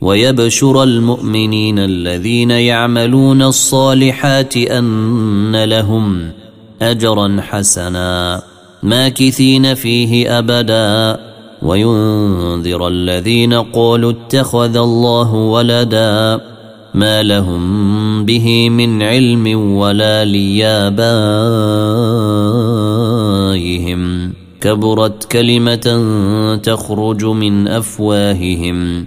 ويبشر المؤمنين الذين يعملون الصالحات أن لهم أجرا حسنا ماكثين فيه أبدا. وينذر الذين قالوا اتخذ الله ولدا ما لهم به من علم ولا ليابائهم. كبرت كلمة تخرج من أفواههم.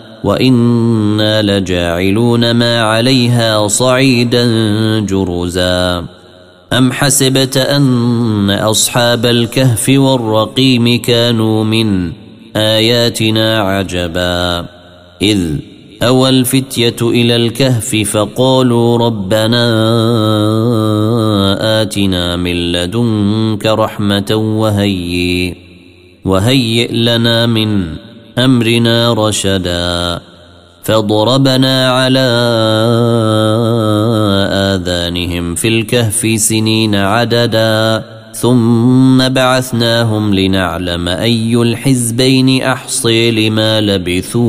وأنا لجاعلون ما عليها صعيدا جرزا ام حسبت ان اصحاب الكهف والرقيم كانوا من اياتنا عجبا اذ اوى الفتيه إلى الكهف فقالوا ربنا اتنا من لدنك رحمه وهيئ وهيئ لنا من أمرنا رشدا فضربنا على آذانهم في الكهف سنين عددا ثم بعثناهم لنعلم أي الحزبين أحصي لما لبثوا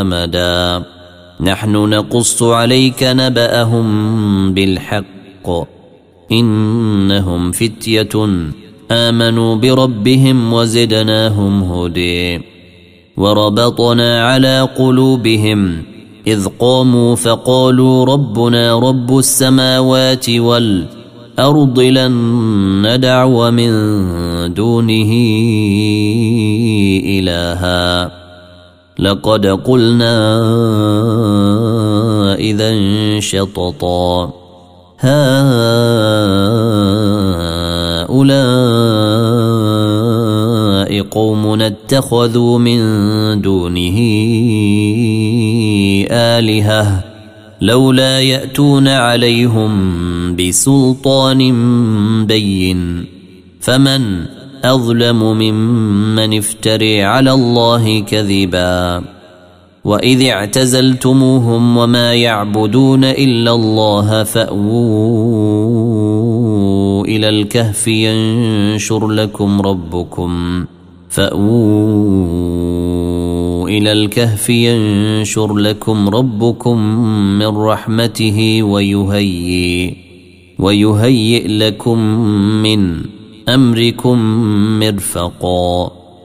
أمدا. نحن نقص عليك نبأهم بالحق. إنهم فتية آمنوا بربهم وزدناهم هدي وربطنا على قلوبهم إذ قاموا فقالوا ربنا رب السماوات والأرض لن ندعو من دونه إلها لقد قلنا إذا شططا قوم اتخذوا من دونه آلهة لولا يأتون عليهم بسلطان بين فمن أظلم ممن افتري على الله كذبا وإذ اعتزلتموهم وما يعبدون إلا الله فأووا إلى الكهف ينشر لكم ربكم. فأووا إلى الكهف ينشر لكم ربكم من رحمته ويهيئ ويهيئ لكم من أمركم مرفقا.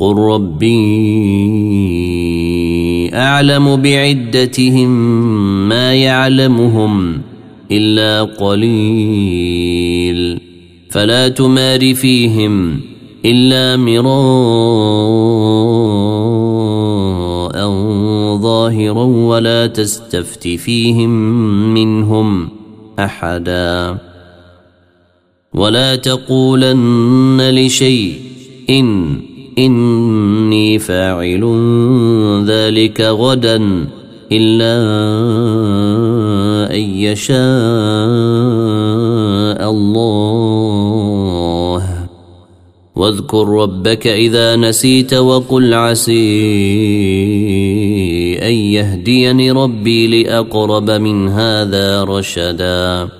قل ربي أعلم بعدتهم ما يعلمهم إلا قليل فلا تمار فيهم إلا مراء ظاهرا ولا تستفت فيهم منهم أحداً ولا تقولن لشيء إن إني فاعل ذلك غدا إلا أن يشاء الله. واذكر ربك إذا نسيت وقل عسي أن يهديني ربي لأقرب من هذا رشداً.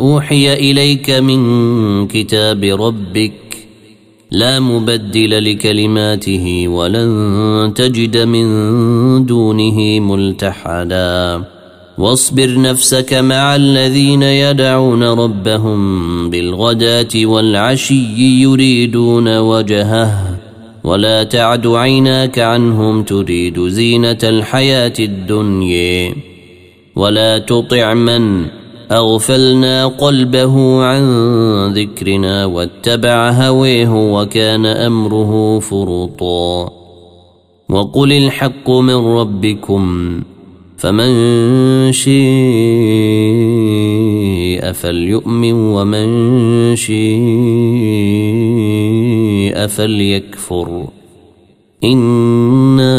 أوحي إليك من كتاب ربك لا مبدل لكلماته ولن تجد من دونه ملتحدا. واصبر نفسك مع الذين يدعون ربهم بالغداة والعشي يريدون وجهه. ولا تعد عيناك عنهم تريد زينة الحياة الدنيا. ولا تطع من أغفلنا قلبه عن ذكرنا واتبع هويه وكان أمره فرطا. وقل الحق من ربكم فمن شيء فليؤمن ومن شيء فليكفر. إِنَّا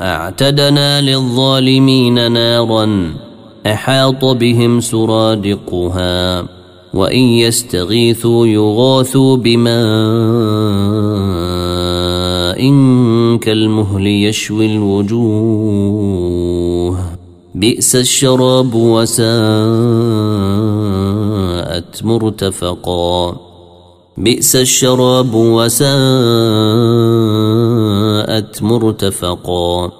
أعتدنا للظالمين نارا أحاط بهم سرادقها وإن يستغيثوا يغاثوا بماء كالمهل يشوي الوجوه. بئس الشراب وساءت مرتفقا. بئس الشراب وساءت مرتفقا.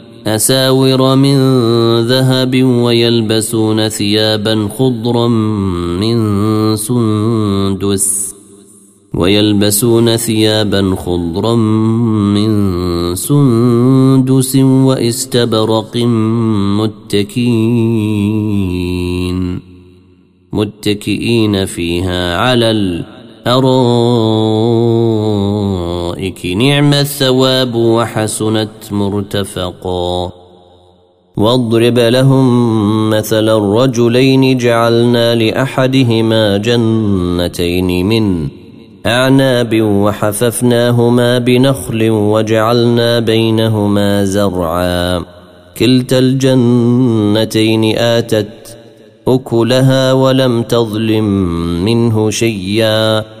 أساور من ذهب ويلبسون ثيابا خضرا من سندس ويلبسون ثيابا خضرا من سندس وإستبرق متكئين متكئين فيها على الارائك نعم الثواب وحسنت مرتفقا. واضرب لهم مثل الرجلين جعلنا لأحدهما جنتين من أعناب وحففناهما بنخل وجعلنا بينهما زرعا. كلتا الجنتين آتت أكلها ولم تظلم منه شيئا.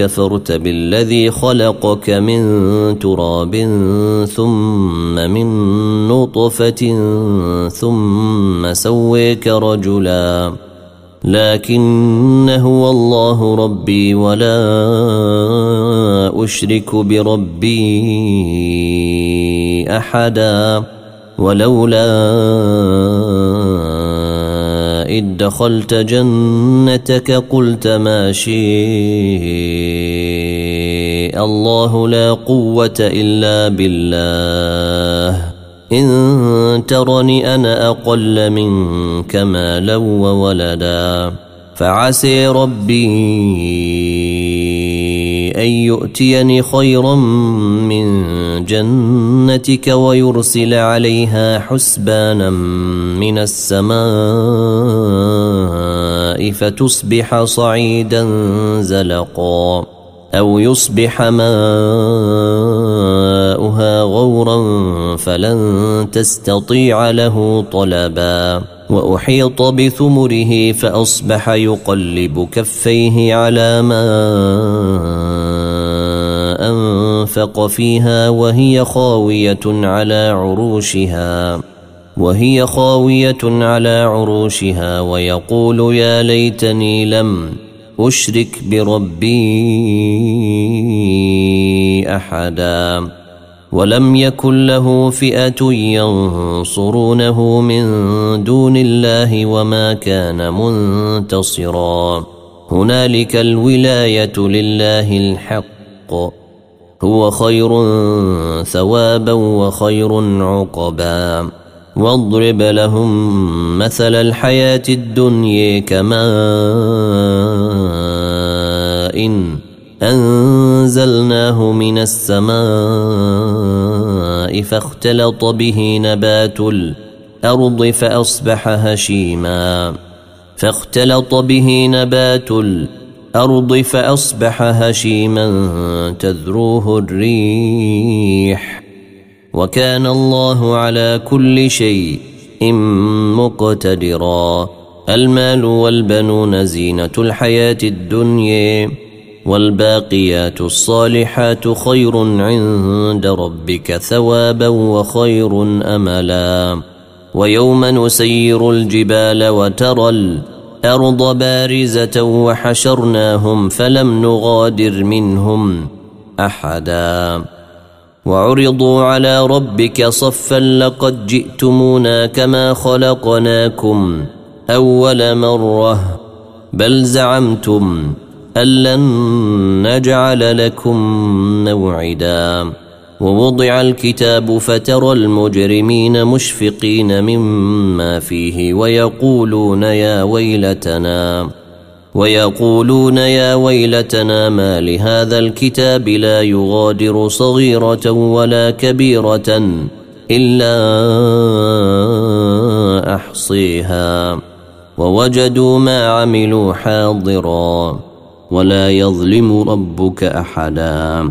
اكفرت بالذي خلقك من تراب ثم من نطفة ثم سويك رجلا لكن هو الله ربي ولا أشرك بربي أحدا ولولا إذ دخلت جنتك قلت ما شاء الله لا قوة إلا بالله. إن ترني أنا أقل منك مالا وولدا. فعسي ربي أن يؤتيني خيرا من جنتك ويرسل عليها حسبانا من السماء فتصبح صعيدا زلقا أو يصبح ماؤها غورا فلن تستطيع له طلبا وأحيط بثمره فأصبح يقلب كفيه على ما انفق فيها وهي خاوية على عروشها وهي خاوية على عروشها ويقول يا ليتني لم أشرك بربي أحدا ولم يكن له فئة ينصرونه من دون الله وما كان منتصرا. هنالك الولاية لله الحق. هو خير ثوابا وخير عقبا. واضرب لهم مثل الحياة الدنيا كماء أنزلناه من السماء فاختلط به نبات الأرض فأصبح هشيما. فاختلط به نبات الأرض فأصبح هشيما تذروه الريح. وكان الله على كل شيء مقتدرا. المال والبنون زينة الحياة الدنيا والباقيات الصالحات خير عند ربك ثوابا وخير أملا. ويوم نسير الجبال وترى الأرض بارزة وحشرناهم فلم نغادر منهم أحدا. وعرضوا على ربك صفا لقد جئتمونا كما خلقناكم أول مرة. بل زعمتم أن لن نجعل لكم موعدا. ووضع الكتاب فترى المجرمين مشفقين مما فيه ويقولون يا ويلتنا ويقولون يا ويلتنا ما لهذا الكتاب لا يغادر صغيرة ولا كبيرة إلا أحصيها ووجدوا ما عملوا حاضرا ولا يظلم ربك أحدا.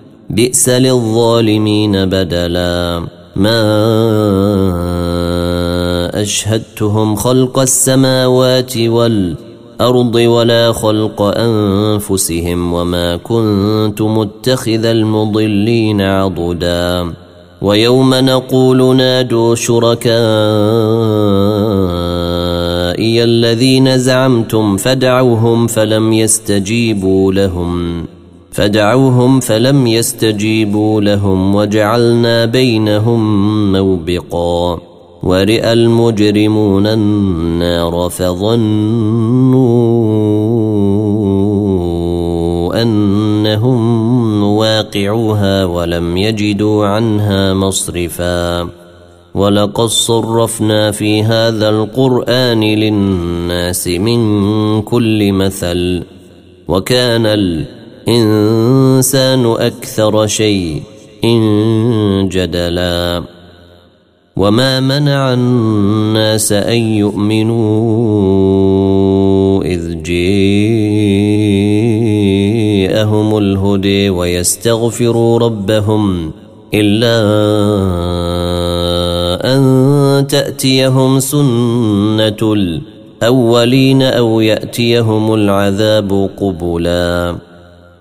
بئس للظالمين بدلا. ما أشهدتهم خلق السماوات والأرض ولا خلق أنفسهم وما كنت متخذ المضلين عضدا. ويوم نقول نادوا شركائي الذين زعمتم فدعوهم فلم يستجيبوا لهم. فدعوهم فلم يستجيبوا لهم وجعلنا بينهم موبقا ورئ المجرمون النار فظنوا أنهم واقعوها ولم يجدوا عنها مصرفا ولقد صرفنا في هذا القرآن للناس من كل مثل وكان الإنسان أكثر شيء جدلا. وما منع الناس أن يؤمنوا إذ جاءهم الهدي ويستغفروا ربهم إلا أن تأتيهم سنة الأولين أو يأتيهم العذاب قبلا.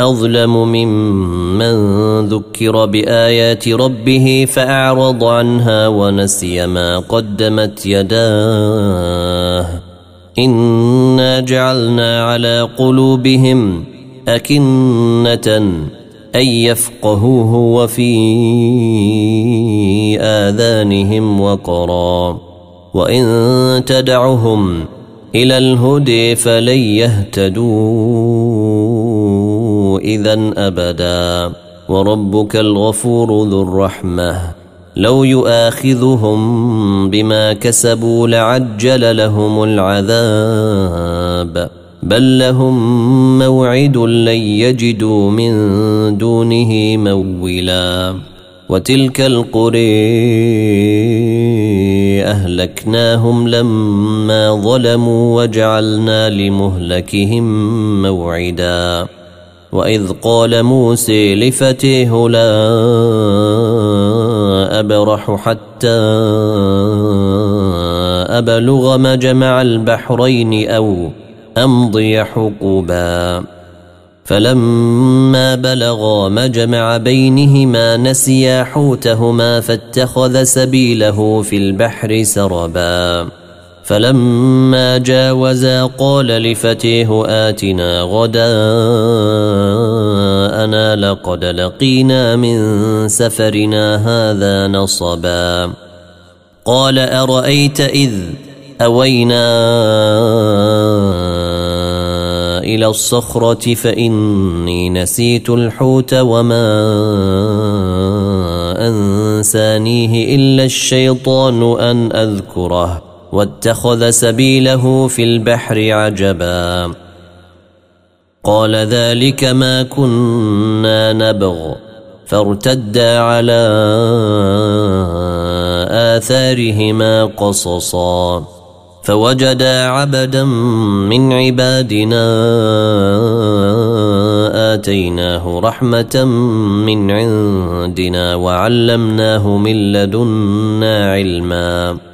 أظلم ممن ذكر بآيات ربه فأعرض عنها ونسي ما قدمت يداه. إنا جعلنا على قلوبهم أكنة أن يفقهوه وفي آذانهم وقرا. وإن تدعهم إلى الهدي فلن يهتدوا. إذا أبدا. وربك الغفور ذو الرحمة. لو يؤاخذهم بما كسبوا لعجل لهم العذاب. بل لهم موعد لن يجدوا من دونه مولا وتلك القري أهلكناهم لما ظلموا وجعلنا لمهلكهم موعدا. وإذ قال موسى لفتيه لا أبرح حتى أبلغ مجمع البحرين أو أمضي حقبا. فلما بلغا مجمع بينهما نسيا حوتهما فاتخذ سبيله في البحر سربا. فلما جاوزا قال لفتيه آتنا غداءنا لقد لقينا من سفرنا هذا نصبا. قال أرأيت إذ أوينا إلى الصخرة فإني نسيت الحوت وما أنسانيه إلا الشيطان أن أذكره. واتخذ سبيله في البحر عجبا. قال ذلك ما كنا نبغ. فارتدا على آثارهما قصصا. فوجدا عبدا من عبادنا آتيناه رحمة من عندنا وعلمناه من لدنا علما.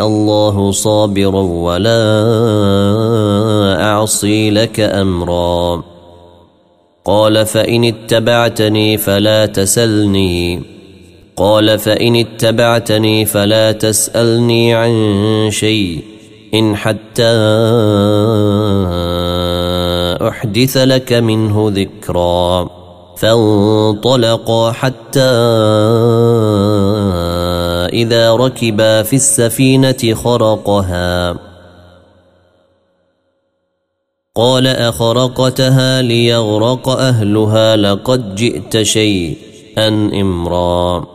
الله صابرا ولا أعصي لك أمرا. قال فإن اتبعتني فلا تسلني قال فإن اتبعتني فلا تسألني عن شيء. إن حتى أحدث لك منه ذكرا. فانطلقا حتى إذا ركبا في السفينة خرقها. قال أخرقتها ليغرق أهلها لقد جئت شيئا إمرا.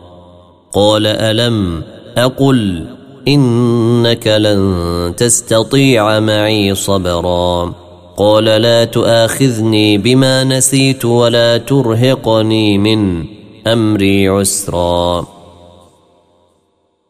قال ألم أقل إنك لن تستطيع معي صبرا. قال لا تؤاخذني بما نسيت ولا ترهقني من أمري عسرا.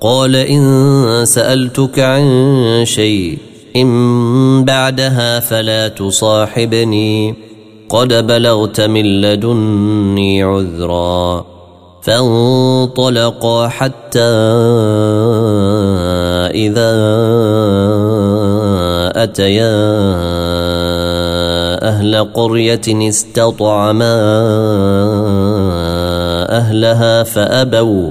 قال إن سألتك عن شيء إن بعدها فلا تصاحبني. قد بلغت من لدني عذرا. فانطلقا حتى إذا أتيا أهل قرية استطعما أهلها فأبوا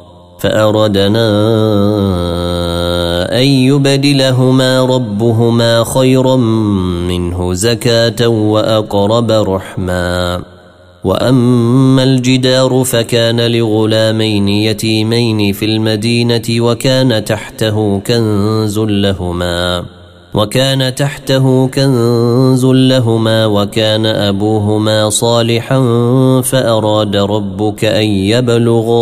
فأردنا أن يبدلهما ربهما خيرا منه زكاة وأقرب رحما. وأما الجدار فكان لغلامين يتيمين في المدينة وكان تحته كنز لهما. وكان تحته كنز لهما وكان أبوهما صالحا فأراد ربك أن يبلغا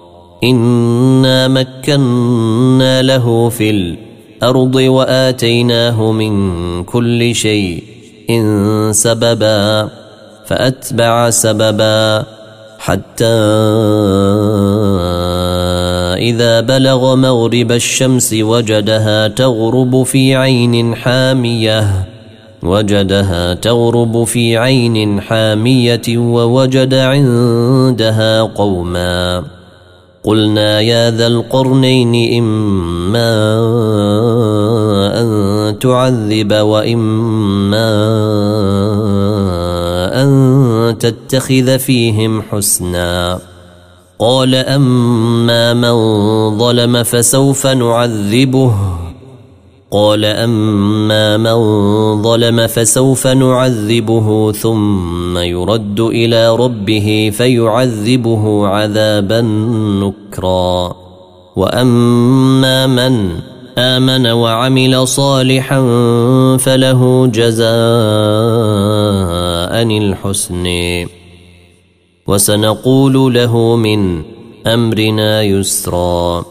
إنا مكنا له في الأرض وآتيناه من كل شيء إن سببا فأتبع سببا حتى إذا بلغ مغرب الشمس وجدها تغرب في عين حامية وجدها تغرب في عين حامية ووجد عندها قوما قلنا يا ذا القرنين إما أن تعذب وإما أن تتخذ فيهم حسنا. قال أما من ظلم فسوف نعذبه. قال أما من ظلم فسوف نعذبه ثم يرد إلى ربه فيعذبه عذابا نكرا. وأما من آمن وعمل صالحا فله جزاء الحسن. وسنقول له من أمرنا يسرا.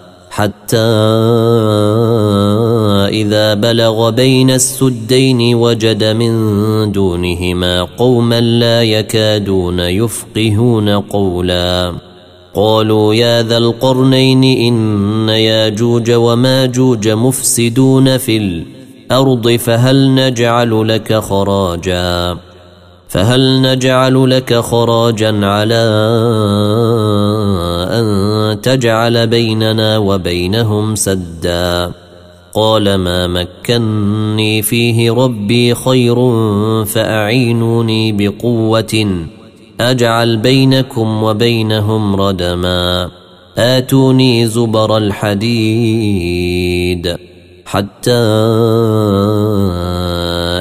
حتى إذا بلغ بين السدين وجد من دونهما قوما لا يكادون يفقهون قولا. قالوا يا ذا القرنين إن ياجوج وماجوج مفسدون في الأرض فهل نجعل لك خراجا؟ فهل نجعل لك خراجا على أن تجعل بيننا وبينهم سدا. قال ما مكني فيه ربي خير فأعينوني بقوة. أجعل بينكم وبينهم ردما. آتوني زبر الحديد. حتى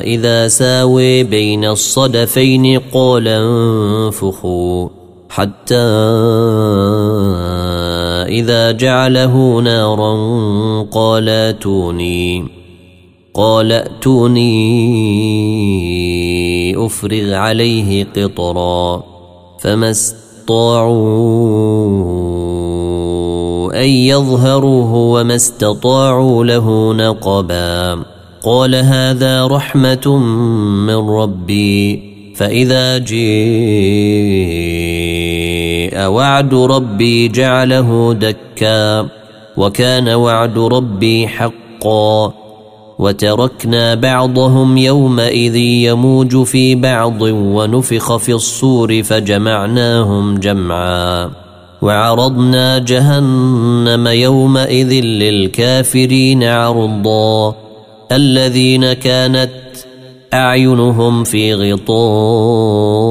إذا ساوي بين الصدفين قال انفخوا. حتى إذا جعله نارا قال أتوني قال ائتوني أفرغ عليه قطرا فما استطاعوا أن يظهروه وما استطاعوا له نقبا. قال هذا رحمة من ربي فإذا جيء وعد ربي جعله دكا وكان وعد ربي حقا وتركنا بعضهم يومئذ يموج في بعض ونفخ في الصور فجمعناهم جمعا وعرضنا جهنم يومئذ للكافرين عرضا الذين كانت أعينهم في غطاء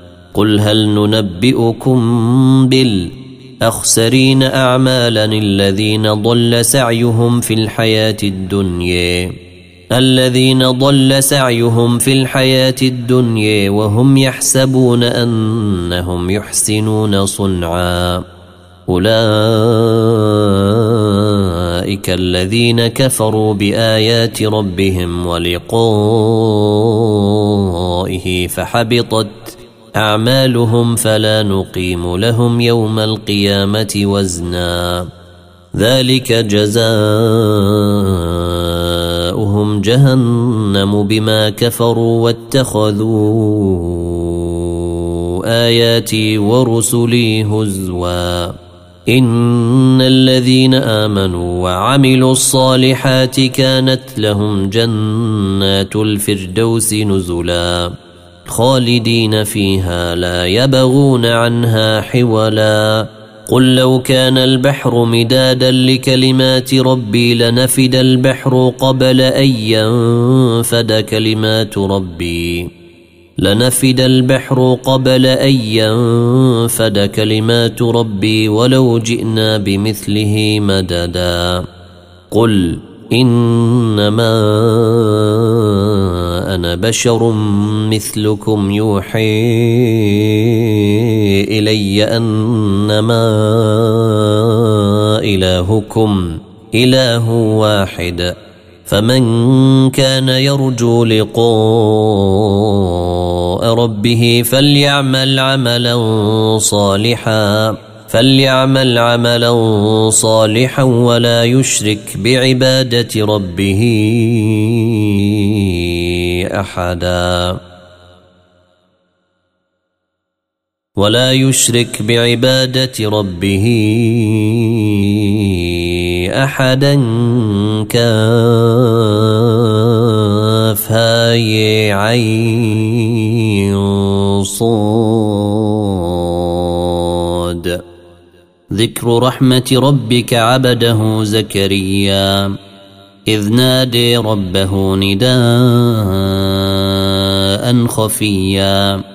قل هل ننبئكم بالأخسرين اعمالا الذين ضل سعيهم في الحياة الدنيا؟ الذين ضل سعيهم في الحياة الدنيا وهم يحسبون أنهم يحسنون صنعا. أولئك الذين كفروا بآيات ربهم ولقائه فحبطت أعمالهم فلا نقيم لهم يوم القيامة وزنا. ذلك جزاؤهم جهنم بما كفروا واتخذوا آياتي ورسلي هزوا. إن الذين آمنوا وعملوا الصالحات كانت لهم جنات الفردوس نزلا. خالدين فيها لا يبغون عنها حولا. قل لو كان البحر مدادا لكلمات ربي لنفد البحر قبل أن ينفد كلمات ربي. لنفد البحر قبل أن ينفد كلمات ربي ولو جئنا بمثله مددا. قل إنما أنا بشر مثلكم يوحي إلي أنما إلهكم إله واحد. فمن كان يرجو لقاء ربه فليعمل عملا صالحا فليعمل عملا صالحا ولا يشرك بعبادة ربه. أحدا. ولا يشرك بعبادة ربه أحدا كاف هاي عين صاد. ذكر رحمة ربك عبده زكريا. إذ نادي ربه نداء خفيا.